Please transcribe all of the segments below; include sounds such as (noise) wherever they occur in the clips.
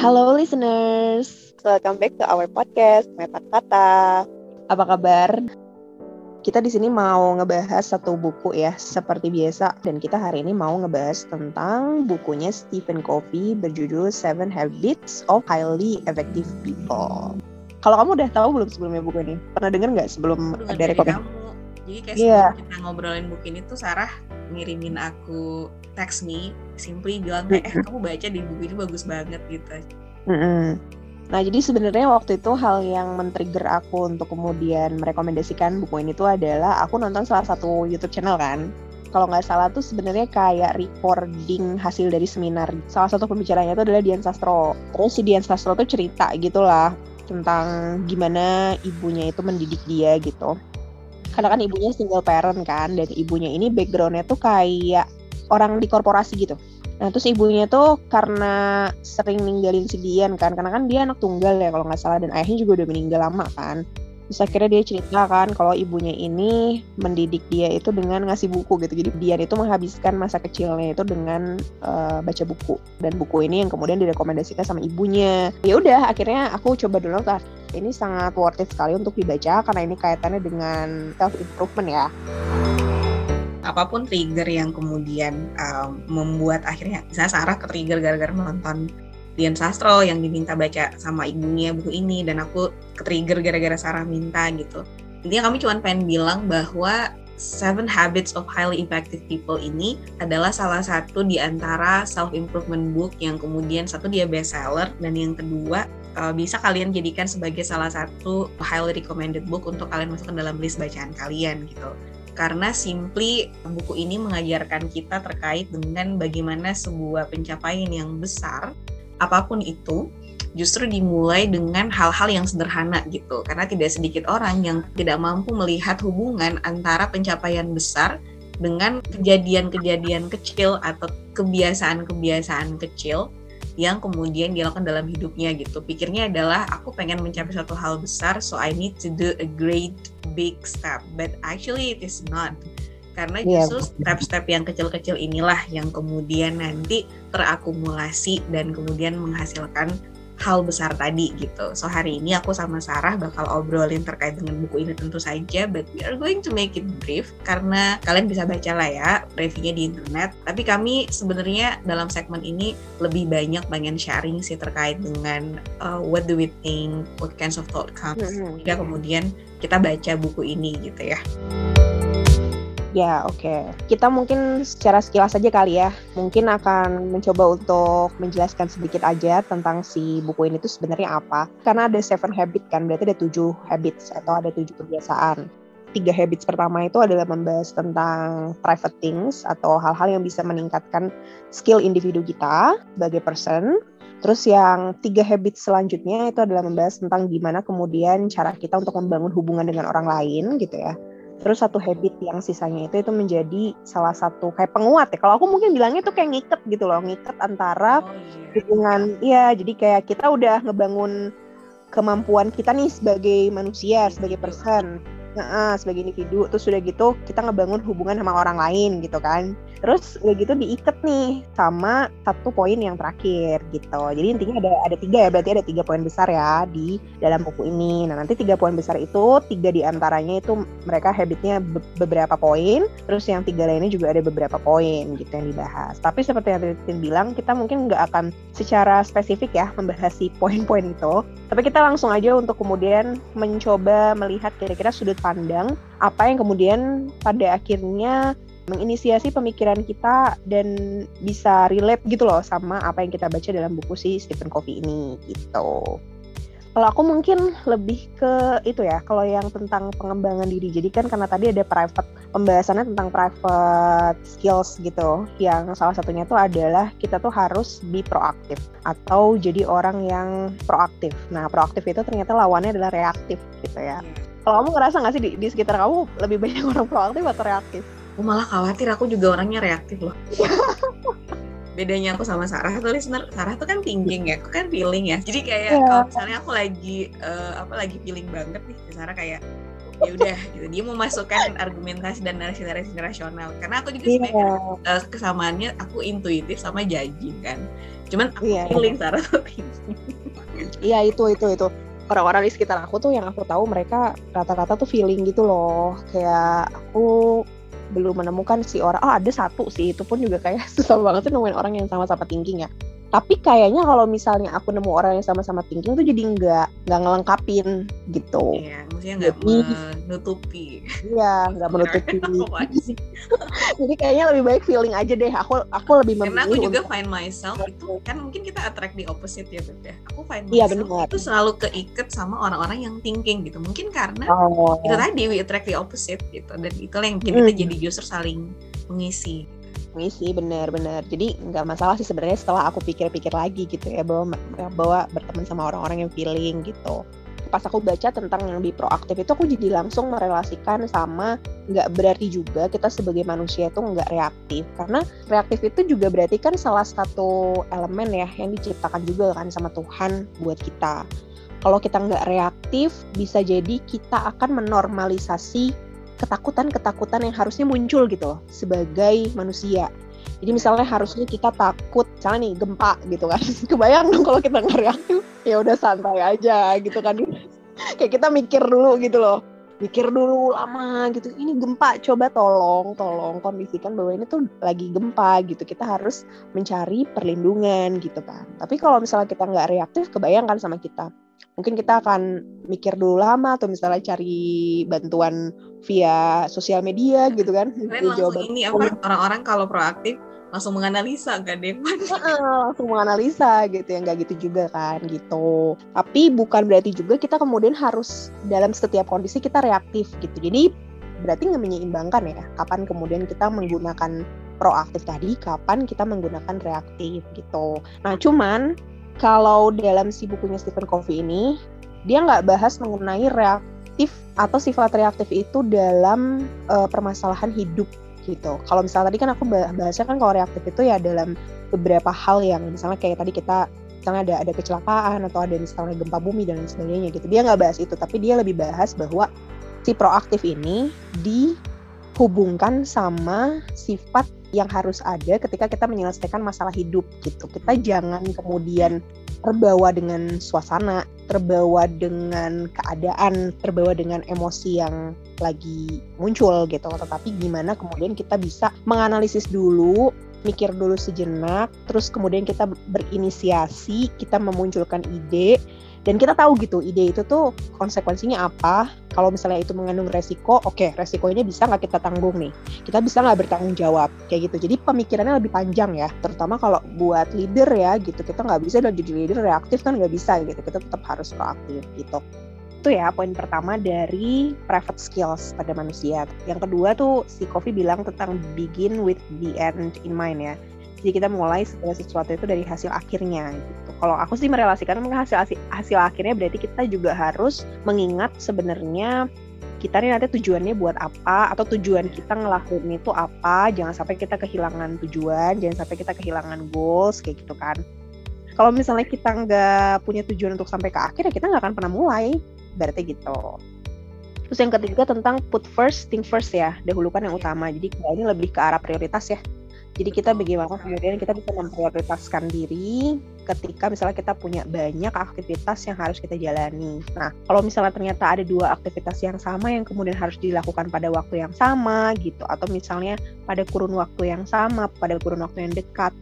Halo listeners, welcome back to our podcast Meta Kata. Apa kabar? Kita di sini mau ngebahas satu buku ya, seperti biasa. Dan kita hari ini mau ngebahas tentang bukunya Stephen Covey berjudul Seven Habits of Highly Effective People. Kalau kamu udah tahu belum sebelumnya buku ini? Pernah denger nggak sebelum Dengar ada dari rekomendasi? Jadi kayak Iya. sebelum kita ngobrolin buku ini tuh Sarah ngirimin aku teks nih, simply bilang kayak eh kamu baca di buku ini bagus banget gitu. Mm-mm. Nah, jadi sebenarnya waktu itu hal yang men-trigger aku untuk kemudian merekomendasikan buku ini tuh adalah aku nonton salah satu YouTube channel kan. Kalau nggak salah tuh sebenarnya kayak recording hasil dari seminar. Salah satu pembicaranya itu adalah Dian Sastro. Terus si Dian Sastro tuh cerita gitulah tentang gimana ibunya itu mendidik dia gitu. Karena kan ibunya single parent kan, dan ibunya ini backgroundnya tuh kayak orang di korporasi gitu. Nah terus ibunya tuh karena sering ninggalin si Dian kan, karena kan dia anak tunggal ya kalau nggak salah dan ayahnya juga udah meninggal lama kan. Terus akhirnya dia cerita kan kalau ibunya ini mendidik dia itu dengan ngasih buku gitu. Jadi Dian itu menghabiskan masa kecilnya itu dengan eh, baca buku dan buku ini yang kemudian direkomendasikan sama ibunya. Ya udah akhirnya aku coba dulu kan. Ini sangat worth it sekali untuk dibaca karena ini kaitannya dengan self improvement ya. Apa pun trigger yang kemudian um, membuat akhirnya misalnya Sarah ke trigger gara-gara nonton Dian Sastro yang diminta baca sama ibunya buku ini dan aku ke trigger gara-gara Sarah minta gitu. Intinya kami cuma pengen bilang bahwa Seven Habits of Highly Effective People ini adalah salah satu di antara self improvement book yang kemudian satu dia bestseller dan yang kedua uh, bisa kalian jadikan sebagai salah satu highly recommended book untuk kalian masuk ke dalam list bacaan kalian gitu. Karena simply buku ini mengajarkan kita terkait dengan bagaimana sebuah pencapaian yang besar apa pun itu justru dimulai dengan hal-hal yang sederhana gitu. Karena tidak sedikit orang yang tidak mampu melihat hubungan antara pencapaian besar dengan kejadian-kejadian kecil atau kebiasaan-kebiasaan kecil yang kemudian dilakukan dalam hidupnya gitu. Pikirnya adalah aku pengen mencapai suatu hal besar so I need to do a great big step. But actually it is not karena Iya, justru step-step yang kecil-kecil inilah yang kemudian nanti terakumulasi dan kemudian menghasilkan hal besar tadi gitu. So hari ini aku sama Sarah bakal obrolin terkait dengan buku ini tentu saja, but we are going to make it brief karena kalian bisa baca lah ya reviewnya di internet. Tapi kami sebenarnya dalam segmen ini lebih banyak pengen sharing sih terkait dengan uh, what do we think, what kinds of thought comes. Mhm. Jika kemudian kita baca buku ini gitu ya. Ya, oke. Kita mungkin secara sekilas saja kali ya. Mungkin akan mencoba untuk menjelaskan sedikit aja tentang si buku ini tuh sebenarnya apa. Karena ada seven habit kan, berarti ada tujuh habits atau ada tujuh kebiasaan. Tiga habits pertama itu adalah membahas tentang private things atau hal-hal yang bisa meningkatkan skill individu kita sebagai person. Terus yang tiga habits selanjutnya itu adalah membahas tentang gimana kemudian cara kita untuk membangun hubungan dengan orang lain gitu ya. Terus satu habit yang sisanya itu itu menjadi salah satu kayak penguat ya. Kalau aku mungkin bilangnya itu kayak ngiket gitu loh, ngiket antara Oh iya. hubungan iya jadi kayak kita udah ngebangun kemampuan kita nih sebagai manusia, sebagai person. Nah, sebagai individu. Terus udah gitu kita ngebangun hubungan sama orang lain gitu kan. Terus udah gitu diikat nih sama satu poin yang terakhir gitu. Jadi intinya ada ada tiga ya berarti ada tiga poin besar ya di dalam buku ini. Nah nanti tiga poin besar itu tiga di antaranya itu mereka habitnya be- beberapa poin. Terus yang tiga lainnya juga ada beberapa poin gitu yang dibahas. Tapi seperti yang Titin bilang kita mungkin nggak akan secara spesifik ya membahas si poin-poin itu. Tapi kita langsung aja untuk kemudian mencoba melihat kira-kira sudut pandang apa yang kemudian pada akhirnya menginisiasi pemikiran kita dan bisa relate gitu loh sama apa yang kita baca dalam buku si Stephen Covey ini gitu. Kalau aku mungkin lebih ke itu ya, kalau yang tentang pengembangan diri. Jadi kan karena tadi ada private pembahasannya tentang private skills gitu. Yang salah satunya itu adalah kita tuh harus be proaktif atau jadi orang yang proaktif. Nah, proaktif itu ternyata lawannya adalah reaktif gitu ya. Kalau kamu ngerasa nggak sih di, di sekitar kamu lebih banyak (laughs) orang proaktif atau reaktif? Aku malah khawatir aku juga orangnya reaktif loh. (laughs) Bedanya aku sama Sarah tuh listener, Sarah tuh kan thinking ya, aku kan feeling ya. Jadi kayak Iya. kalau misalnya aku lagi eh, apa lagi feeling banget nih, Sarah kayak ya udah gitu dia memasukkan argumentasi dan narasi-narasi rasional karena aku juga Iya. sebenarnya eh, kesamaannya aku intuitif sama judging kan Cuman aku Iya. feeling Sarah tuh Iya itu itu itu orang-orang di sekitar aku tuh yang aku tahu mereka rata-rata tuh feeling gitu loh. Kayak aku belum menemukan si orang. Oh ada satu sih. Itu pun juga kayak (laughs) susah banget sih nemuin orang yang sama-sama thinking ya tapi kayaknya kalau misalnya aku nemu orang yang sama-sama thinking tuh jadi nggak nggak ngelengkapin gitu Iya, maksudnya nggak menutupi. iya nggak (laughs) menutupi (laughs) jadi kayaknya lebih baik feeling aja deh aku aku lebih Karena aku memilih juga untuk- find myself itu (laughs) kan mungkin kita attract the opposite ya Beb ya. Aku find Iya, myself benar. itu selalu keiket sama orang-orang yang thinking gitu. Mungkin karena oh, itu tadi we attract the opposite gitu dan itulah yang bikin kita Hmm. jadi justru saling mengisi. Ngisi benar-benar. Jadi nggak masalah sih sebenarnya setelah aku pikir-pikir lagi gitu ya bahwa bahwa berteman sama orang-orang yang feeling gitu. Pas aku baca tentang yang lebih proaktif itu aku jadi langsung merelasikan sama nggak berarti juga kita sebagai manusia itu nggak reaktif karena reaktif itu juga berarti kan salah satu elemen ya yang diciptakan juga kan sama Tuhan buat kita. Kalau kita nggak reaktif bisa jadi kita akan menormalisasi ketakutan-ketakutan yang harusnya muncul gitu loh sebagai manusia. Jadi misalnya harusnya kita takut, misalnya nih gempa gitu kan. (laughs) Kebayang dong kalau kita nggak ya udah santai aja gitu kan. (laughs) Kayak kita mikir dulu gitu loh. Mikir dulu lama gitu. Ini gempa, coba tolong, tolong kondisikan bahwa ini tuh lagi gempa gitu. Kita harus mencari perlindungan gitu kan. Tapi kalau misalnya kita nggak reaktif, kebayangkan sama kita. Mungkin kita akan mikir dulu lama atau misalnya cari bantuan via sosial media gitu kan. Kalian langsung Jawaban- ini apa orang-orang kalau proaktif langsung menganalisa kan. Heeh, langsung menganalisa gitu ya nggak gitu juga kan gitu tapi bukan berarti juga kita kemudian harus dalam setiap kondisi kita reaktif gitu jadi berarti nggak menyeimbangkan ya kapan kemudian kita menggunakan proaktif tadi kapan kita menggunakan reaktif gitu nah cuman kalau dalam si bukunya Stephen Covey ini dia nggak bahas mengenai reaktif atau sifat reaktif itu dalam eh, permasalahan hidup gitu. Kalau misalnya tadi kan aku bah- bahasnya kan kalau reaktif itu ya dalam beberapa hal yang misalnya kayak tadi kita misalnya ada ada kecelakaan atau ada misalnya gempa bumi dan lain sebagainya gitu. Dia nggak bahas itu, tapi dia lebih bahas bahwa si proaktif ini dihubungkan sama sifat yang harus ada ketika kita menyelesaikan masalah hidup gitu. Kita jangan kemudian terbawa dengan suasana, terbawa dengan keadaan, terbawa dengan emosi yang lagi muncul gitu. Tetapi gimana kemudian kita bisa menganalisis dulu, mikir dulu sejenak, terus kemudian kita berinisiasi, kita memunculkan ide, dan kita tahu gitu ide itu tuh konsekuensinya apa. Kalau misalnya itu mengandung resiko, oke resikonya bisa nggak kita tanggung nih? Kita bisa nggak bertanggung jawab kayak gitu. Jadi pemikirannya lebih panjang ya, terutama kalau buat leader ya gitu. Kita nggak bisa dan jadi leader reaktif kan nggak bisa gitu. Kita tetap harus proaktif gitu itu ya poin pertama dari private skills pada manusia. Yang kedua tuh si Kofi bilang tentang begin with the end in mind ya. Jadi kita mulai segala sesuatu itu dari hasil akhirnya gitu. Kalau aku sih merelasikan hasil hasil akhirnya berarti kita juga harus mengingat sebenarnya kita nih nanti tujuannya buat apa atau tujuan kita ngelakuin itu apa. Jangan sampai kita kehilangan tujuan, jangan sampai kita kehilangan goals kayak gitu kan. Kalau misalnya kita nggak punya tujuan untuk sampai ke akhir ya kita nggak akan pernah mulai berarti gitu. Terus yang ketiga tentang put first, think first ya, dahulukan yang utama. Jadi ini lebih ke arah prioritas ya. Jadi kita bagaimana kemudian kita bisa memprioritaskan diri ketika misalnya kita punya banyak aktivitas yang harus kita jalani. Nah, kalau misalnya ternyata ada dua aktivitas yang sama yang kemudian harus dilakukan pada waktu yang sama gitu, atau misalnya pada kurun waktu yang sama, pada kurun waktu yang dekat,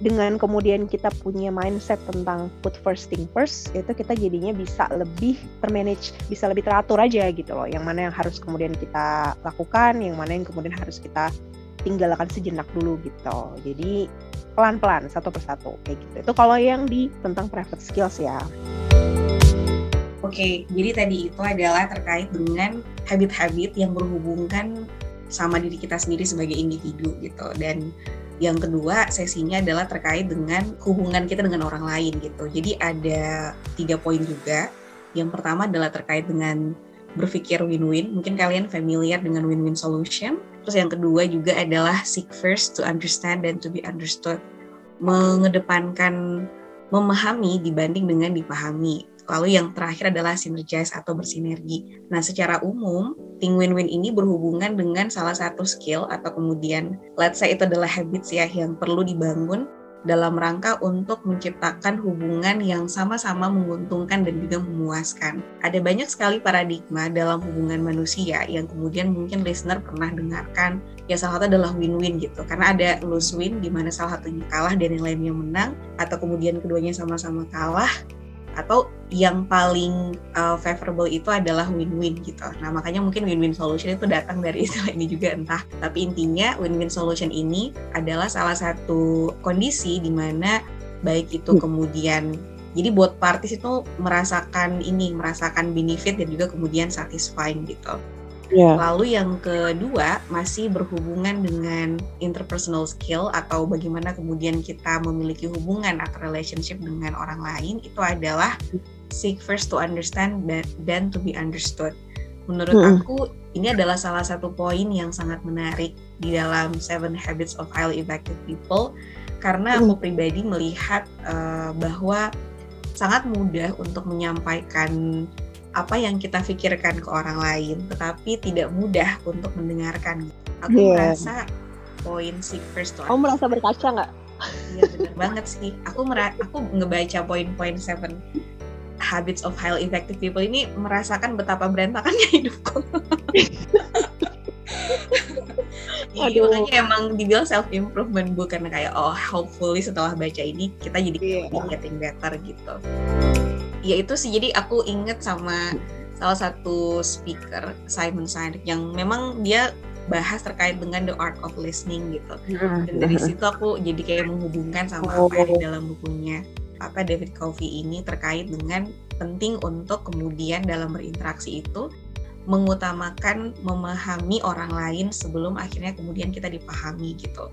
dengan kemudian kita punya mindset tentang put first thing first itu kita jadinya bisa lebih termanage bisa lebih teratur aja gitu loh yang mana yang harus kemudian kita lakukan yang mana yang kemudian harus kita tinggalkan sejenak dulu gitu jadi pelan-pelan satu persatu kayak gitu itu kalau yang di tentang private skills ya Oke, jadi tadi itu adalah terkait dengan habit-habit yang berhubungkan sama diri kita sendiri sebagai individu gitu dan yang kedua sesinya adalah terkait dengan hubungan kita dengan orang lain gitu. Jadi ada tiga poin juga. Yang pertama adalah terkait dengan berpikir win-win. Mungkin kalian familiar dengan win-win solution. Terus yang kedua juga adalah seek first to understand and to be understood. Mengedepankan memahami dibanding dengan dipahami. Lalu yang terakhir adalah synergize atau bersinergi. Nah, secara umum, think win-win ini berhubungan dengan salah satu skill atau kemudian let's say itu adalah habits ya yang perlu dibangun dalam rangka untuk menciptakan hubungan yang sama-sama menguntungkan dan juga memuaskan. Ada banyak sekali paradigma dalam hubungan manusia yang kemudian mungkin listener pernah dengarkan. Ya salah satu adalah win-win gitu, karena ada lose win di mana salah satunya kalah dan yang lainnya menang, atau kemudian keduanya sama-sama kalah, atau yang paling uh, favorable itu adalah win-win gitu. Nah makanya mungkin win-win solution itu datang dari (laughs) istilah ini juga entah. Tapi intinya win-win solution ini adalah salah satu kondisi di mana baik itu hmm. kemudian jadi buat parties itu merasakan ini, merasakan benefit dan juga kemudian satisfying gitu. Yeah. Lalu yang kedua masih berhubungan dengan interpersonal skill atau bagaimana kemudian kita memiliki hubungan atau relationship dengan orang lain itu adalah seek first to understand dan to be understood. Menurut hmm. aku ini adalah salah satu poin yang sangat menarik di dalam Seven Habits of Highly Effective People karena aku pribadi melihat uh, bahwa sangat mudah untuk menyampaikan apa yang kita pikirkan ke orang lain, tetapi tidak mudah untuk mendengarkan. Aku yeah. merasa poin seek first to Kamu merasa berkaca nggak? Iya benar banget sih. Aku aku ngebaca poin-poin seven habits of highly effective people ini merasakan betapa berantakannya (laughs) hidupku. Jadi Aduh. makanya emang dibilang self improvement bukan kayak oh hopefully setelah baca ini kita jadi yeah. getting better gitu ya itu sih. Jadi aku inget sama salah satu speaker Simon Sinek yang memang dia bahas terkait dengan the art of listening gitu. Dan dari situ aku jadi kayak menghubungkan sama apa yang di dalam bukunya. Apa David Covey ini terkait dengan penting untuk kemudian dalam berinteraksi itu mengutamakan memahami orang lain sebelum akhirnya kemudian kita dipahami gitu.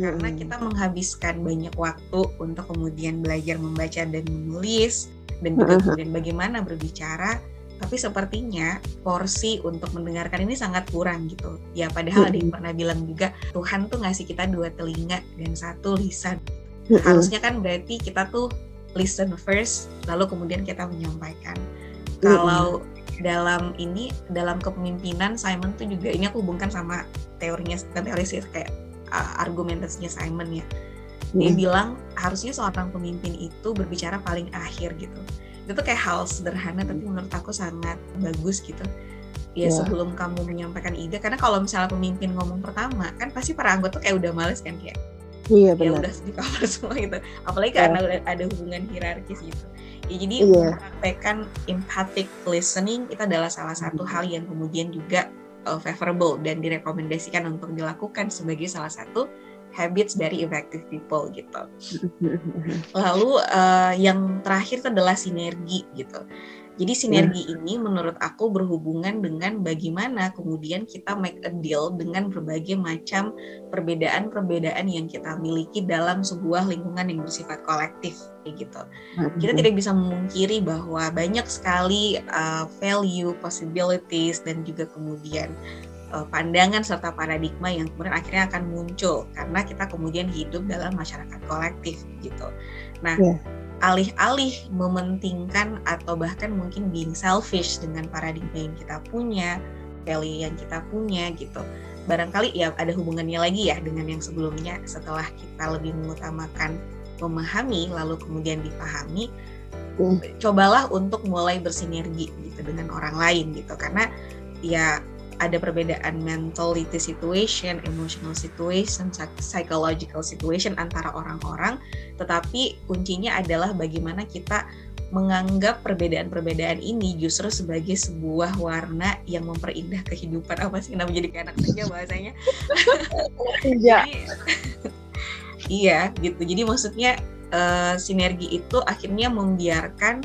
Karena kita menghabiskan banyak waktu untuk kemudian belajar membaca dan menulis dan juga kemudian bagaimana berbicara tapi sepertinya porsi untuk mendengarkan ini sangat kurang gitu. Ya padahal ada yang pernah bilang juga Tuhan tuh ngasih kita dua telinga dan satu lisan. Harusnya kan berarti kita tuh listen first lalu kemudian kita menyampaikan. Kalau dalam ini dalam kepemimpinan Simon tuh juga ini aku hubungkan sama teorinya teori sih kayak uh, argumentasinya Simon ya dia hmm. bilang harusnya seorang pemimpin itu berbicara paling akhir gitu itu tuh kayak hal sederhana tapi menurut aku sangat bagus gitu ya yeah. sebelum kamu menyampaikan ide karena kalau misalnya pemimpin ngomong pertama kan pasti para anggota kayak udah males kan kayak Iya ya udah di cover (laughs) semua gitu. Apalagi yeah. karena udah ada hubungan hierarkis gitu. Ya jadi yeah. mempraktekkan empathic listening itu adalah salah satu hal yang kemudian juga uh, favorable dan direkomendasikan untuk dilakukan sebagai salah satu habits dari effective people gitu. (laughs) Lalu uh, yang terakhir itu adalah sinergi gitu. Jadi sinergi yeah. ini menurut aku berhubungan dengan bagaimana kemudian kita make a deal dengan berbagai macam perbedaan-perbedaan yang kita miliki dalam sebuah lingkungan yang bersifat kolektif kayak gitu. Kita tidak bisa memungkiri bahwa banyak sekali uh, value, possibilities dan juga kemudian uh, pandangan serta paradigma yang kemudian akhirnya akan muncul karena kita kemudian hidup dalam masyarakat kolektif gitu. Nah, yeah. alih-alih mementingkan atau bahkan mungkin being selfish dengan paradigma yang kita punya, value yang kita punya gitu. Barangkali ya ada hubungannya lagi ya dengan yang sebelumnya setelah kita lebih mengutamakan memahami lalu kemudian dipahami mm. cobalah untuk mulai bersinergi gitu dengan orang lain gitu karena ya ada perbedaan mentality situation, emotional situation, psychological situation antara orang-orang, tetapi kuncinya adalah bagaimana kita menganggap perbedaan-perbedaan ini justru sebagai sebuah warna yang memperindah kehidupan. Apa sih kenapa jadi kayak anak saja bahasanya? Iya. Iya gitu. Jadi maksudnya uh, sinergi itu akhirnya membiarkan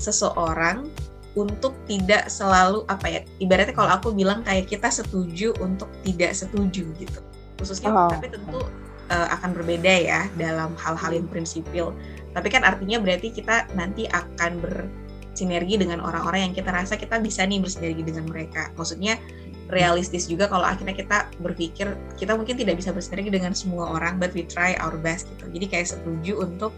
seseorang untuk tidak selalu apa ya ibaratnya kalau aku bilang kayak kita setuju untuk tidak setuju gitu. Khususnya oh. tapi tentu uh, akan berbeda ya dalam hal-hal yang prinsipil. Tapi kan artinya berarti kita nanti akan bersinergi dengan orang-orang yang kita rasa kita bisa nih bersinergi dengan mereka. Maksudnya realistis juga kalau akhirnya kita berpikir kita mungkin tidak bisa bersinergi dengan semua orang but we try our best gitu. Jadi kayak setuju untuk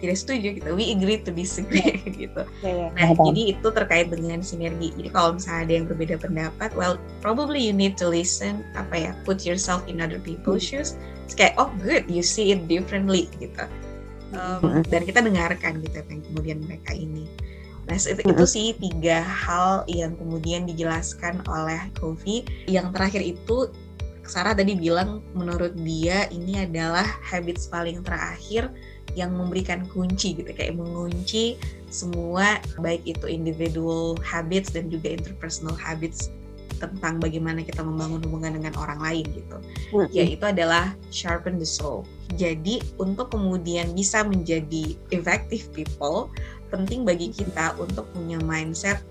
tidak setuju gitu. We agree to disagree (laughs) gitu. Yeah, yeah. nah jadi itu terkait dengan sinergi. Jadi kalau misalnya ada yang berbeda pendapat well probably you need to listen apa ya put yourself in other people's hmm. shoes. It's kayak oh good you see it differently gitu. Um, dan kita dengarkan gitu apa yang kemudian mereka ini. Nah, itu, itu sih tiga hal yang kemudian dijelaskan oleh Kofi. Yang terakhir itu Sarah tadi bilang menurut dia ini adalah habits paling terakhir yang memberikan kunci gitu kayak mengunci semua baik itu individual habits dan juga interpersonal habits tentang bagaimana kita membangun hubungan dengan orang lain gitu. Mm-hmm. Yaitu adalah sharpen the soul. Jadi untuk kemudian bisa menjadi effective people, penting bagi kita untuk punya mindset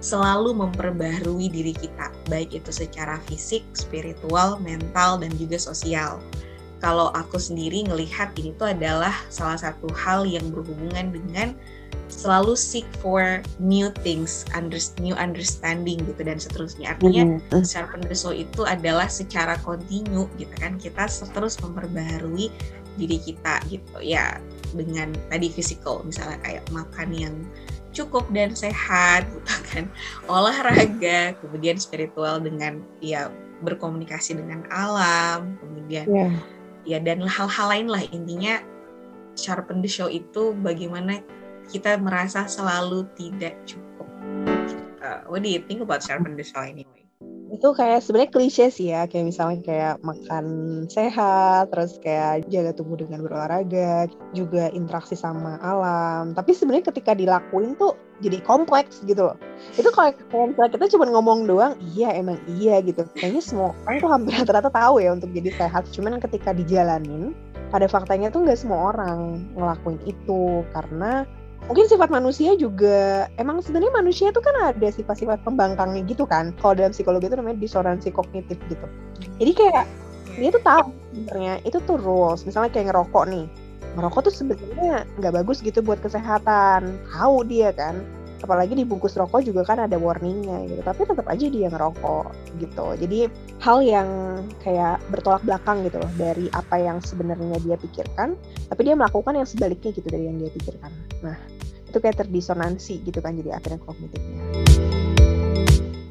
selalu memperbaharui diri kita, baik itu secara fisik, spiritual, mental, dan juga sosial. Kalau aku sendiri ngelihat ini tuh adalah salah satu hal yang berhubungan dengan selalu seek for new things, under, new understanding gitu dan seterusnya. Artinya mm-hmm. sharpen the soul itu adalah secara kontinu gitu kan kita terus memperbaharui diri kita gitu ya dengan tadi physical misalnya kayak makan yang cukup dan sehat gitu kan olahraga kemudian spiritual dengan ya berkomunikasi dengan alam kemudian yeah. Ya dan hal-hal lain lah. Intinya sharpen the show itu bagaimana kita merasa selalu tidak cukup. Uh, what do you think about sharpen the show anyway? Itu kayak sebenarnya klise sih ya. Kayak misalnya kayak makan sehat terus kayak jaga tubuh dengan berolahraga juga interaksi sama alam. Tapi sebenarnya ketika dilakuin tuh jadi kompleks gitu loh. Itu kalau misalnya kita cuma ngomong doang iya emang iya gitu. Kayaknya semua orang tuh hampir rata-rata tahu ya untuk jadi sehat. Cuman ketika dijalanin pada faktanya tuh nggak semua orang ngelakuin itu. Karena mungkin sifat manusia juga emang sebenarnya manusia itu kan ada sifat-sifat pembangkangnya gitu kan. Kalau dalam psikologi itu namanya disonansi kognitif gitu. Jadi kayak dia tuh tahu sebenarnya itu tuh rules. Misalnya kayak ngerokok nih ngerokok tuh sebenarnya nggak bagus gitu buat kesehatan. Tahu dia kan. Apalagi di bungkus rokok juga kan ada warningnya gitu. Tapi tetap aja dia ngerokok gitu. Jadi hal yang kayak bertolak belakang gitu loh dari apa yang sebenarnya dia pikirkan tapi dia melakukan yang sebaliknya gitu dari yang dia pikirkan. Nah itu kayak terdisonansi gitu kan jadi akhirnya kognitifnya.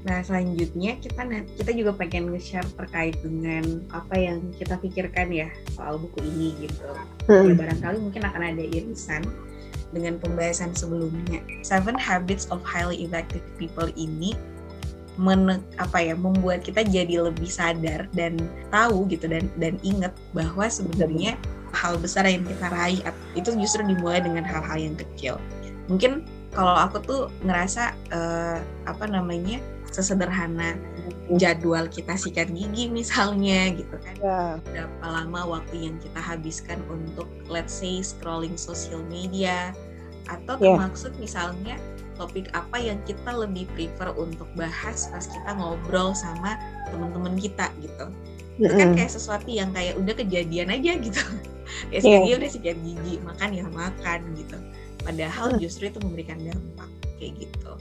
Nah selanjutnya kita kita juga pengen nge-share terkait dengan apa yang kita pikirkan ya soal buku ini gitu. Hmm. Ya barangkali mungkin akan ada irisan dengan pembahasan sebelumnya. Seven Habits of Highly Effective People ini men, apa ya membuat kita jadi lebih sadar dan tahu gitu dan dan ingat bahwa sebenarnya hal besar yang kita raih itu justru dimulai dengan hal-hal yang kecil mungkin kalau aku tuh ngerasa uh, apa namanya sesederhana jadwal kita sikat gigi misalnya gitu kan. Yeah. berapa lama waktu yang kita habiskan untuk let's say scrolling social media? Atau yeah. termaksud misalnya topik apa yang kita lebih prefer untuk bahas pas kita ngobrol sama teman-teman kita gitu. Itu kan kayak sesuatu yang kayak udah kejadian aja gitu. (laughs) Kayak yeah. udah sikat gigi makan ya makan gitu. Padahal justru itu memberikan dampak kayak gitu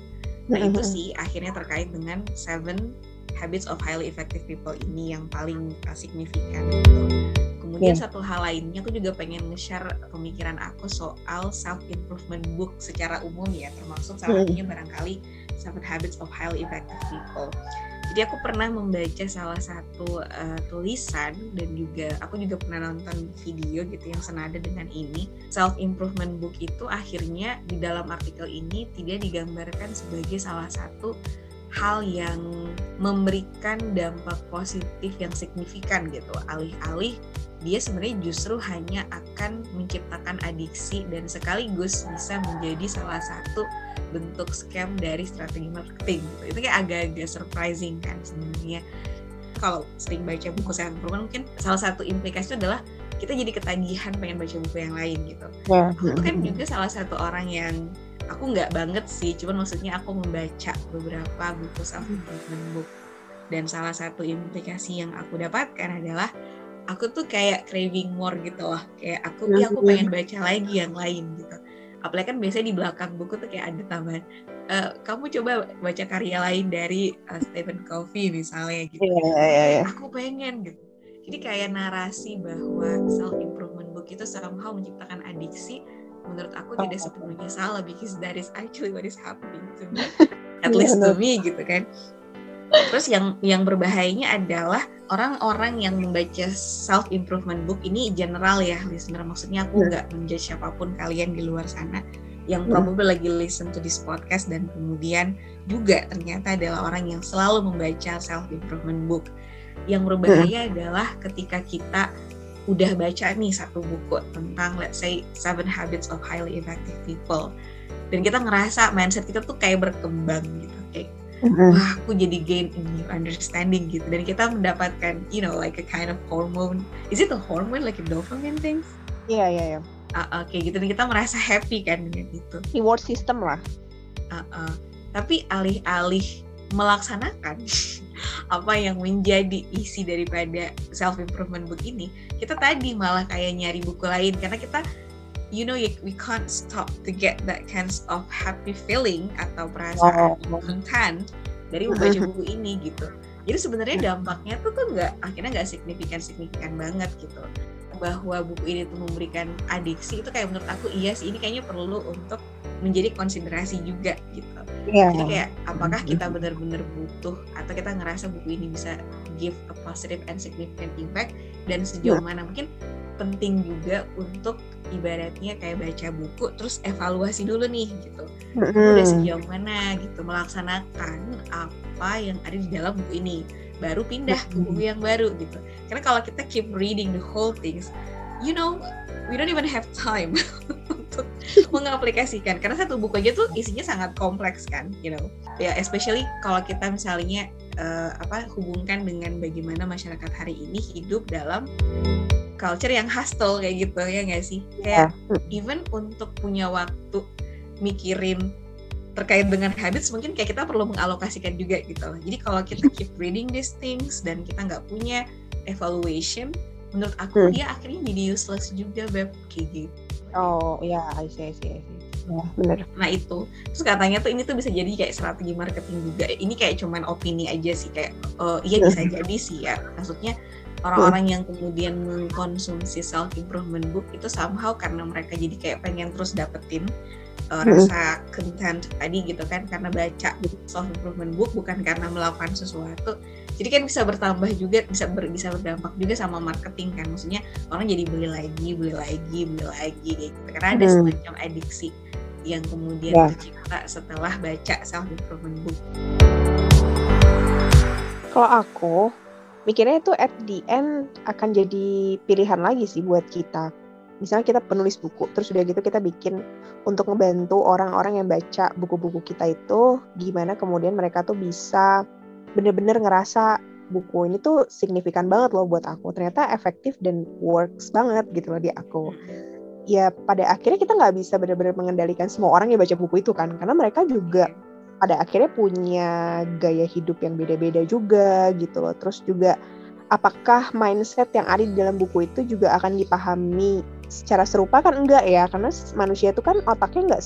nah itu sih akhirnya terkait dengan seven habits of highly effective people ini yang paling uh, signifikan gitu. Kemudian yeah. satu hal lainnya aku juga pengen nge-share pemikiran aku soal self improvement book secara umum ya termasuk salah satunya barangkali seven habits of highly effective people jadi aku pernah membaca salah satu uh, tulisan dan juga aku juga pernah nonton video gitu yang senada dengan ini. Self improvement book itu akhirnya di dalam artikel ini tidak digambarkan sebagai salah satu hal yang memberikan dampak positif yang signifikan gitu. Alih-alih dia sebenarnya justru hanya akan menciptakan adiksi dan sekaligus bisa menjadi salah satu bentuk scam dari strategi marketing gitu. itu kayak agak-agak surprising kan sebenarnya kalau sering baca buku sehat perempuan mungkin salah satu implikasi adalah kita jadi ketagihan pengen baca buku yang lain gitu yeah. aku kan juga salah satu orang yang aku nggak banget sih cuman maksudnya aku membaca beberapa buku self improvement book dan salah satu implikasi yang aku dapatkan adalah aku tuh kayak craving more gitu loh. Kayak aku ya aku pengen baca lagi yang lain gitu. Apalagi kan biasanya di belakang buku tuh kayak ada tambahan e, kamu coba baca karya lain dari uh, Stephen Covey misalnya gitu. Yeah, yeah, yeah. aku pengen gitu. Jadi kayak narasi bahwa self improvement book itu somehow menciptakan adiksi menurut aku oh. tidak sepenuhnya salah because that is actually what is happening to me. (laughs) At least to me gitu kan terus yang yang berbahayanya adalah orang-orang yang membaca self improvement book ini general ya listener maksudnya aku nggak menjudge siapa pun kalian di luar sana yang probably lagi listen to this podcast dan kemudian juga ternyata adalah orang yang selalu membaca self improvement book. Yang berbahaya hmm. adalah ketika kita udah baca nih satu buku tentang let's say seven habits of highly effective people dan kita ngerasa mindset kita tuh kayak berkembang gitu kayak wah aku jadi gain a new understanding gitu. Dan kita mendapatkan you know like a kind of hormone. Is it a hormone? Like a dopamine thing? Iya yeah, iya yeah, iya. Yeah uh, uh, kayak gitu. Dan kita merasa happy kan dengan itu. Reward system lah. Uh, uh. tapi alih-alih melaksanakan (laughs) apa yang menjadi isi daripada self improvement book ini kita tadi malah kayak nyari buku lain. Karena kita you know we can't stop to get that kind of happy feeling atau perasaan oh. content dari membaca buku ini gitu jadi sebenarnya dampaknya tuh tuh nggak akhirnya nggak signifikan signifikan banget gitu bahwa buku ini tuh memberikan adiksi itu kayak menurut aku iya sih ini kayaknya perlu untuk menjadi konsiderasi juga gitu. Yeah. Jadi kayak apakah kita benar-benar butuh atau kita ngerasa buku ini bisa give a positive and significant impact dan sejauh yeah. mana mungkin penting juga untuk ibaratnya kayak baca buku terus evaluasi dulu nih gitu. Mm-hmm. Udah sejauh mana gitu melaksanakan apa yang ada di dalam buku ini. Baru pindah ke buku yang baru gitu. Karena kalau kita keep reading the whole things you know we don't even have time (laughs) untuk mengaplikasikan. Karena satu buku aja tuh isinya sangat kompleks kan you know. Ya yeah, especially kalau kita misalnya uh, apa hubungkan dengan bagaimana masyarakat hari ini hidup dalam culture yang hostile kayak gitu ya nggak sih kayak yeah. even untuk punya waktu mikirin terkait dengan habits mungkin kayak kita perlu mengalokasikan juga gitu loh. Jadi kalau kita keep reading these things dan kita nggak punya evaluation, menurut aku hmm. dia akhirnya jadi useless juga beb kayak gitu. Oh iya, I see, I see, I see. Ya, bener. Nah itu, terus katanya tuh ini tuh bisa jadi kayak strategi marketing juga. Ini kayak cuman opini aja sih kayak, oh iya bisa hmm. (laughs) jadi sih ya. Maksudnya orang-orang hmm. yang kemudian mengkonsumsi self improvement book itu somehow karena mereka jadi kayak pengen terus dapetin uh, rasa content tadi gitu kan karena baca self improvement book bukan karena melakukan sesuatu jadi kan bisa bertambah juga bisa ber, bisa berdampak juga sama marketing kan maksudnya orang jadi beli lagi beli lagi beli lagi gitu karena ada semacam adiksi yang kemudian yeah. tercipta setelah baca self improvement book. Kalau aku mikirnya itu at the end akan jadi pilihan lagi sih buat kita. Misalnya kita penulis buku terus udah gitu kita bikin untuk ngebantu orang-orang yang baca buku-buku kita itu gimana kemudian mereka tuh bisa bener-bener ngerasa buku ini tuh signifikan banget loh buat aku. Ternyata efektif dan works banget gitu loh di aku ya pada akhirnya kita nggak bisa benar-benar mengendalikan semua orang yang baca buku itu kan. Karena mereka juga pada akhirnya punya gaya hidup yang beda-beda juga gitu loh. Terus juga apakah mindset yang ada di dalam buku itu juga akan dipahami secara serupa kan? Enggak ya karena manusia itu kan otaknya enggak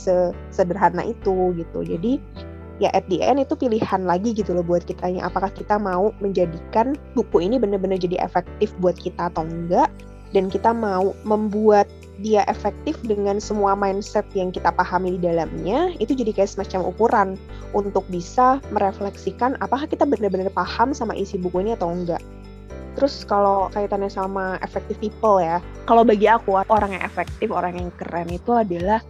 sederhana itu gitu. Jadi ya at the end itu pilihan lagi gitu loh buat kitanya. Apakah kita mau menjadikan buku ini benar-benar jadi efektif buat kita atau enggak dan kita mau membuat dia efektif dengan semua mindset yang kita pahami di dalamnya itu jadi kayak semacam ukuran untuk bisa merefleksikan apakah kita benar-benar paham sama isi buku ini atau enggak Terus kalau kaitannya sama effective people ya, kalau bagi aku orang yang efektif, orang yang keren itu adalah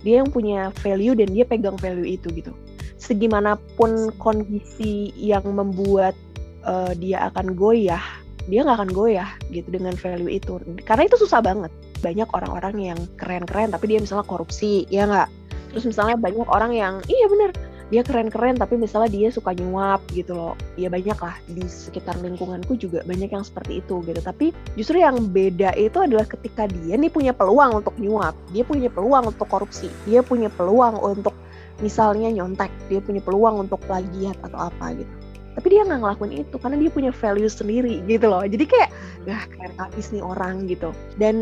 dia yang punya value dan dia pegang value itu gitu. Segimanapun kondisi yang membuat uh, dia akan goyah, dia nggak akan goyah gitu dengan value itu. Karena itu susah banget. Banyak orang-orang yang keren-keren tapi dia misalnya korupsi, ya nggak. Terus misalnya banyak orang yang iya bener dia keren-keren tapi misalnya dia suka nyuap gitu loh ya banyak lah di sekitar lingkunganku juga banyak yang seperti itu gitu tapi justru yang beda itu adalah ketika dia nih punya peluang untuk nyuap dia punya peluang untuk korupsi dia punya peluang untuk misalnya nyontek dia punya peluang untuk plagiat atau apa gitu tapi dia nggak ngelakuin itu karena dia punya value sendiri gitu loh. Jadi kayak wah keren habis nih orang gitu. Dan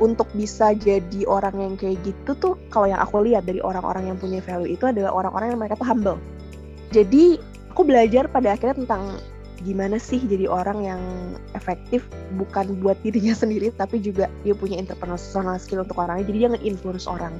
untuk bisa jadi orang yang kayak gitu tuh kalau yang aku lihat dari orang-orang yang punya value itu adalah orang-orang yang mereka tuh humble. Jadi aku belajar pada akhirnya tentang gimana sih jadi orang yang efektif bukan buat dirinya (laughs) sendiri tapi juga dia punya interpersonal skill untuk orangnya. Jadi dia nge-influence orang.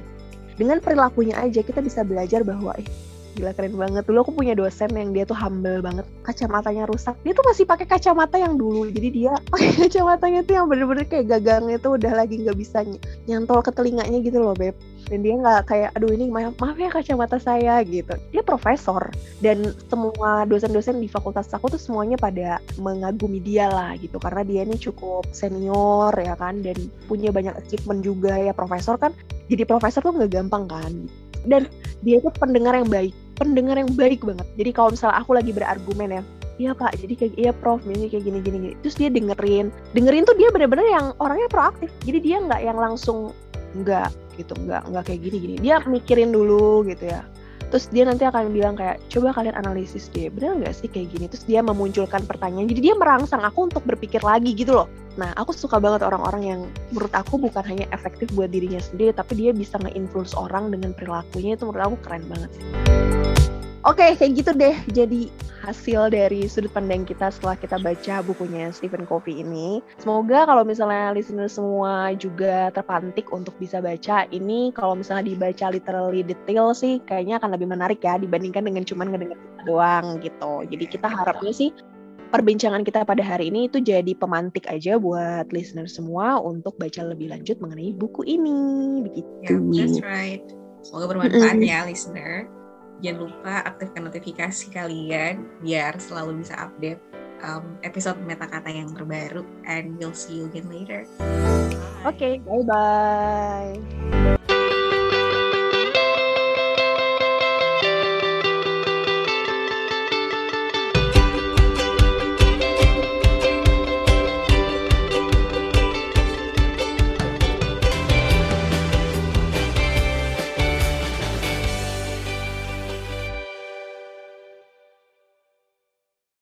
Dengan perilakunya aja kita bisa belajar bahwa eh gila keren banget. Dulu aku punya dosen yang dia tuh humble banget. Kacamatanya rusak. Dia tuh masih pakai kacamata yang dulu. Jadi dia (laughs) pakai kacamatanya tuh yang bener-bener kayak gagangnya tuh udah lagi nggak bisa nyantol ke telinganya gitu loh beb. Dan dia nggak kayak aduh ini maaf, maaf ya kacamata saya gitu. Dia profesor. Dan semua dosen-dosen di fakultas aku tuh semuanya pada mengagumi dia lah gitu. Karena dia ini cukup senior ya kan? Dan punya banyak achievement juga. Ya profesor kan jadi profesor tuh nggak gampang kan? Dan dia itu pendengar yang baik pendengar yang baik banget. Jadi kalau misalnya aku lagi berargumen ya iya pak jadi kayak iya prof ini kayak gini gini gini. Terus dia dengerin. Dengerin tuh dia bener-bener yang orangnya proaktif. Jadi dia nggak yang langsung nggak gitu nggak nggak kayak gini gini dia mikirin dulu gitu ya terus dia nanti akan bilang kayak coba kalian analisis deh bener nggak sih kayak gini? Terus dia memunculkan pertanyaan jadi dia merangsang aku untuk berpikir lagi gitu loh. Nah aku suka banget orang-orang yang menurut aku bukan hanya efektif buat dirinya sendiri tapi dia bisa nge-influence orang dengan perilakunya itu menurut aku keren banget sih Oke, kayak gitu deh. Jadi hasil dari sudut pandang kita setelah kita baca bukunya Stephen Covey ini. Semoga kalau misalnya listener semua juga terpantik untuk bisa baca ini, kalau misalnya dibaca literally detail sih, kayaknya akan lebih menarik ya dibandingkan dengan cuman ngedenger doang gitu. Jadi kita harapnya sih perbincangan kita pada hari ini itu jadi pemantik aja buat listener semua untuk baca lebih lanjut mengenai buku ini. Begitu. Yeah, that's right. Semoga bermanfaat mm -hmm. ya listener jangan lupa aktifkan notifikasi kalian biar selalu bisa update um, episode meta kata yang terbaru and we'll see you again later. Oke, okay, bye bye.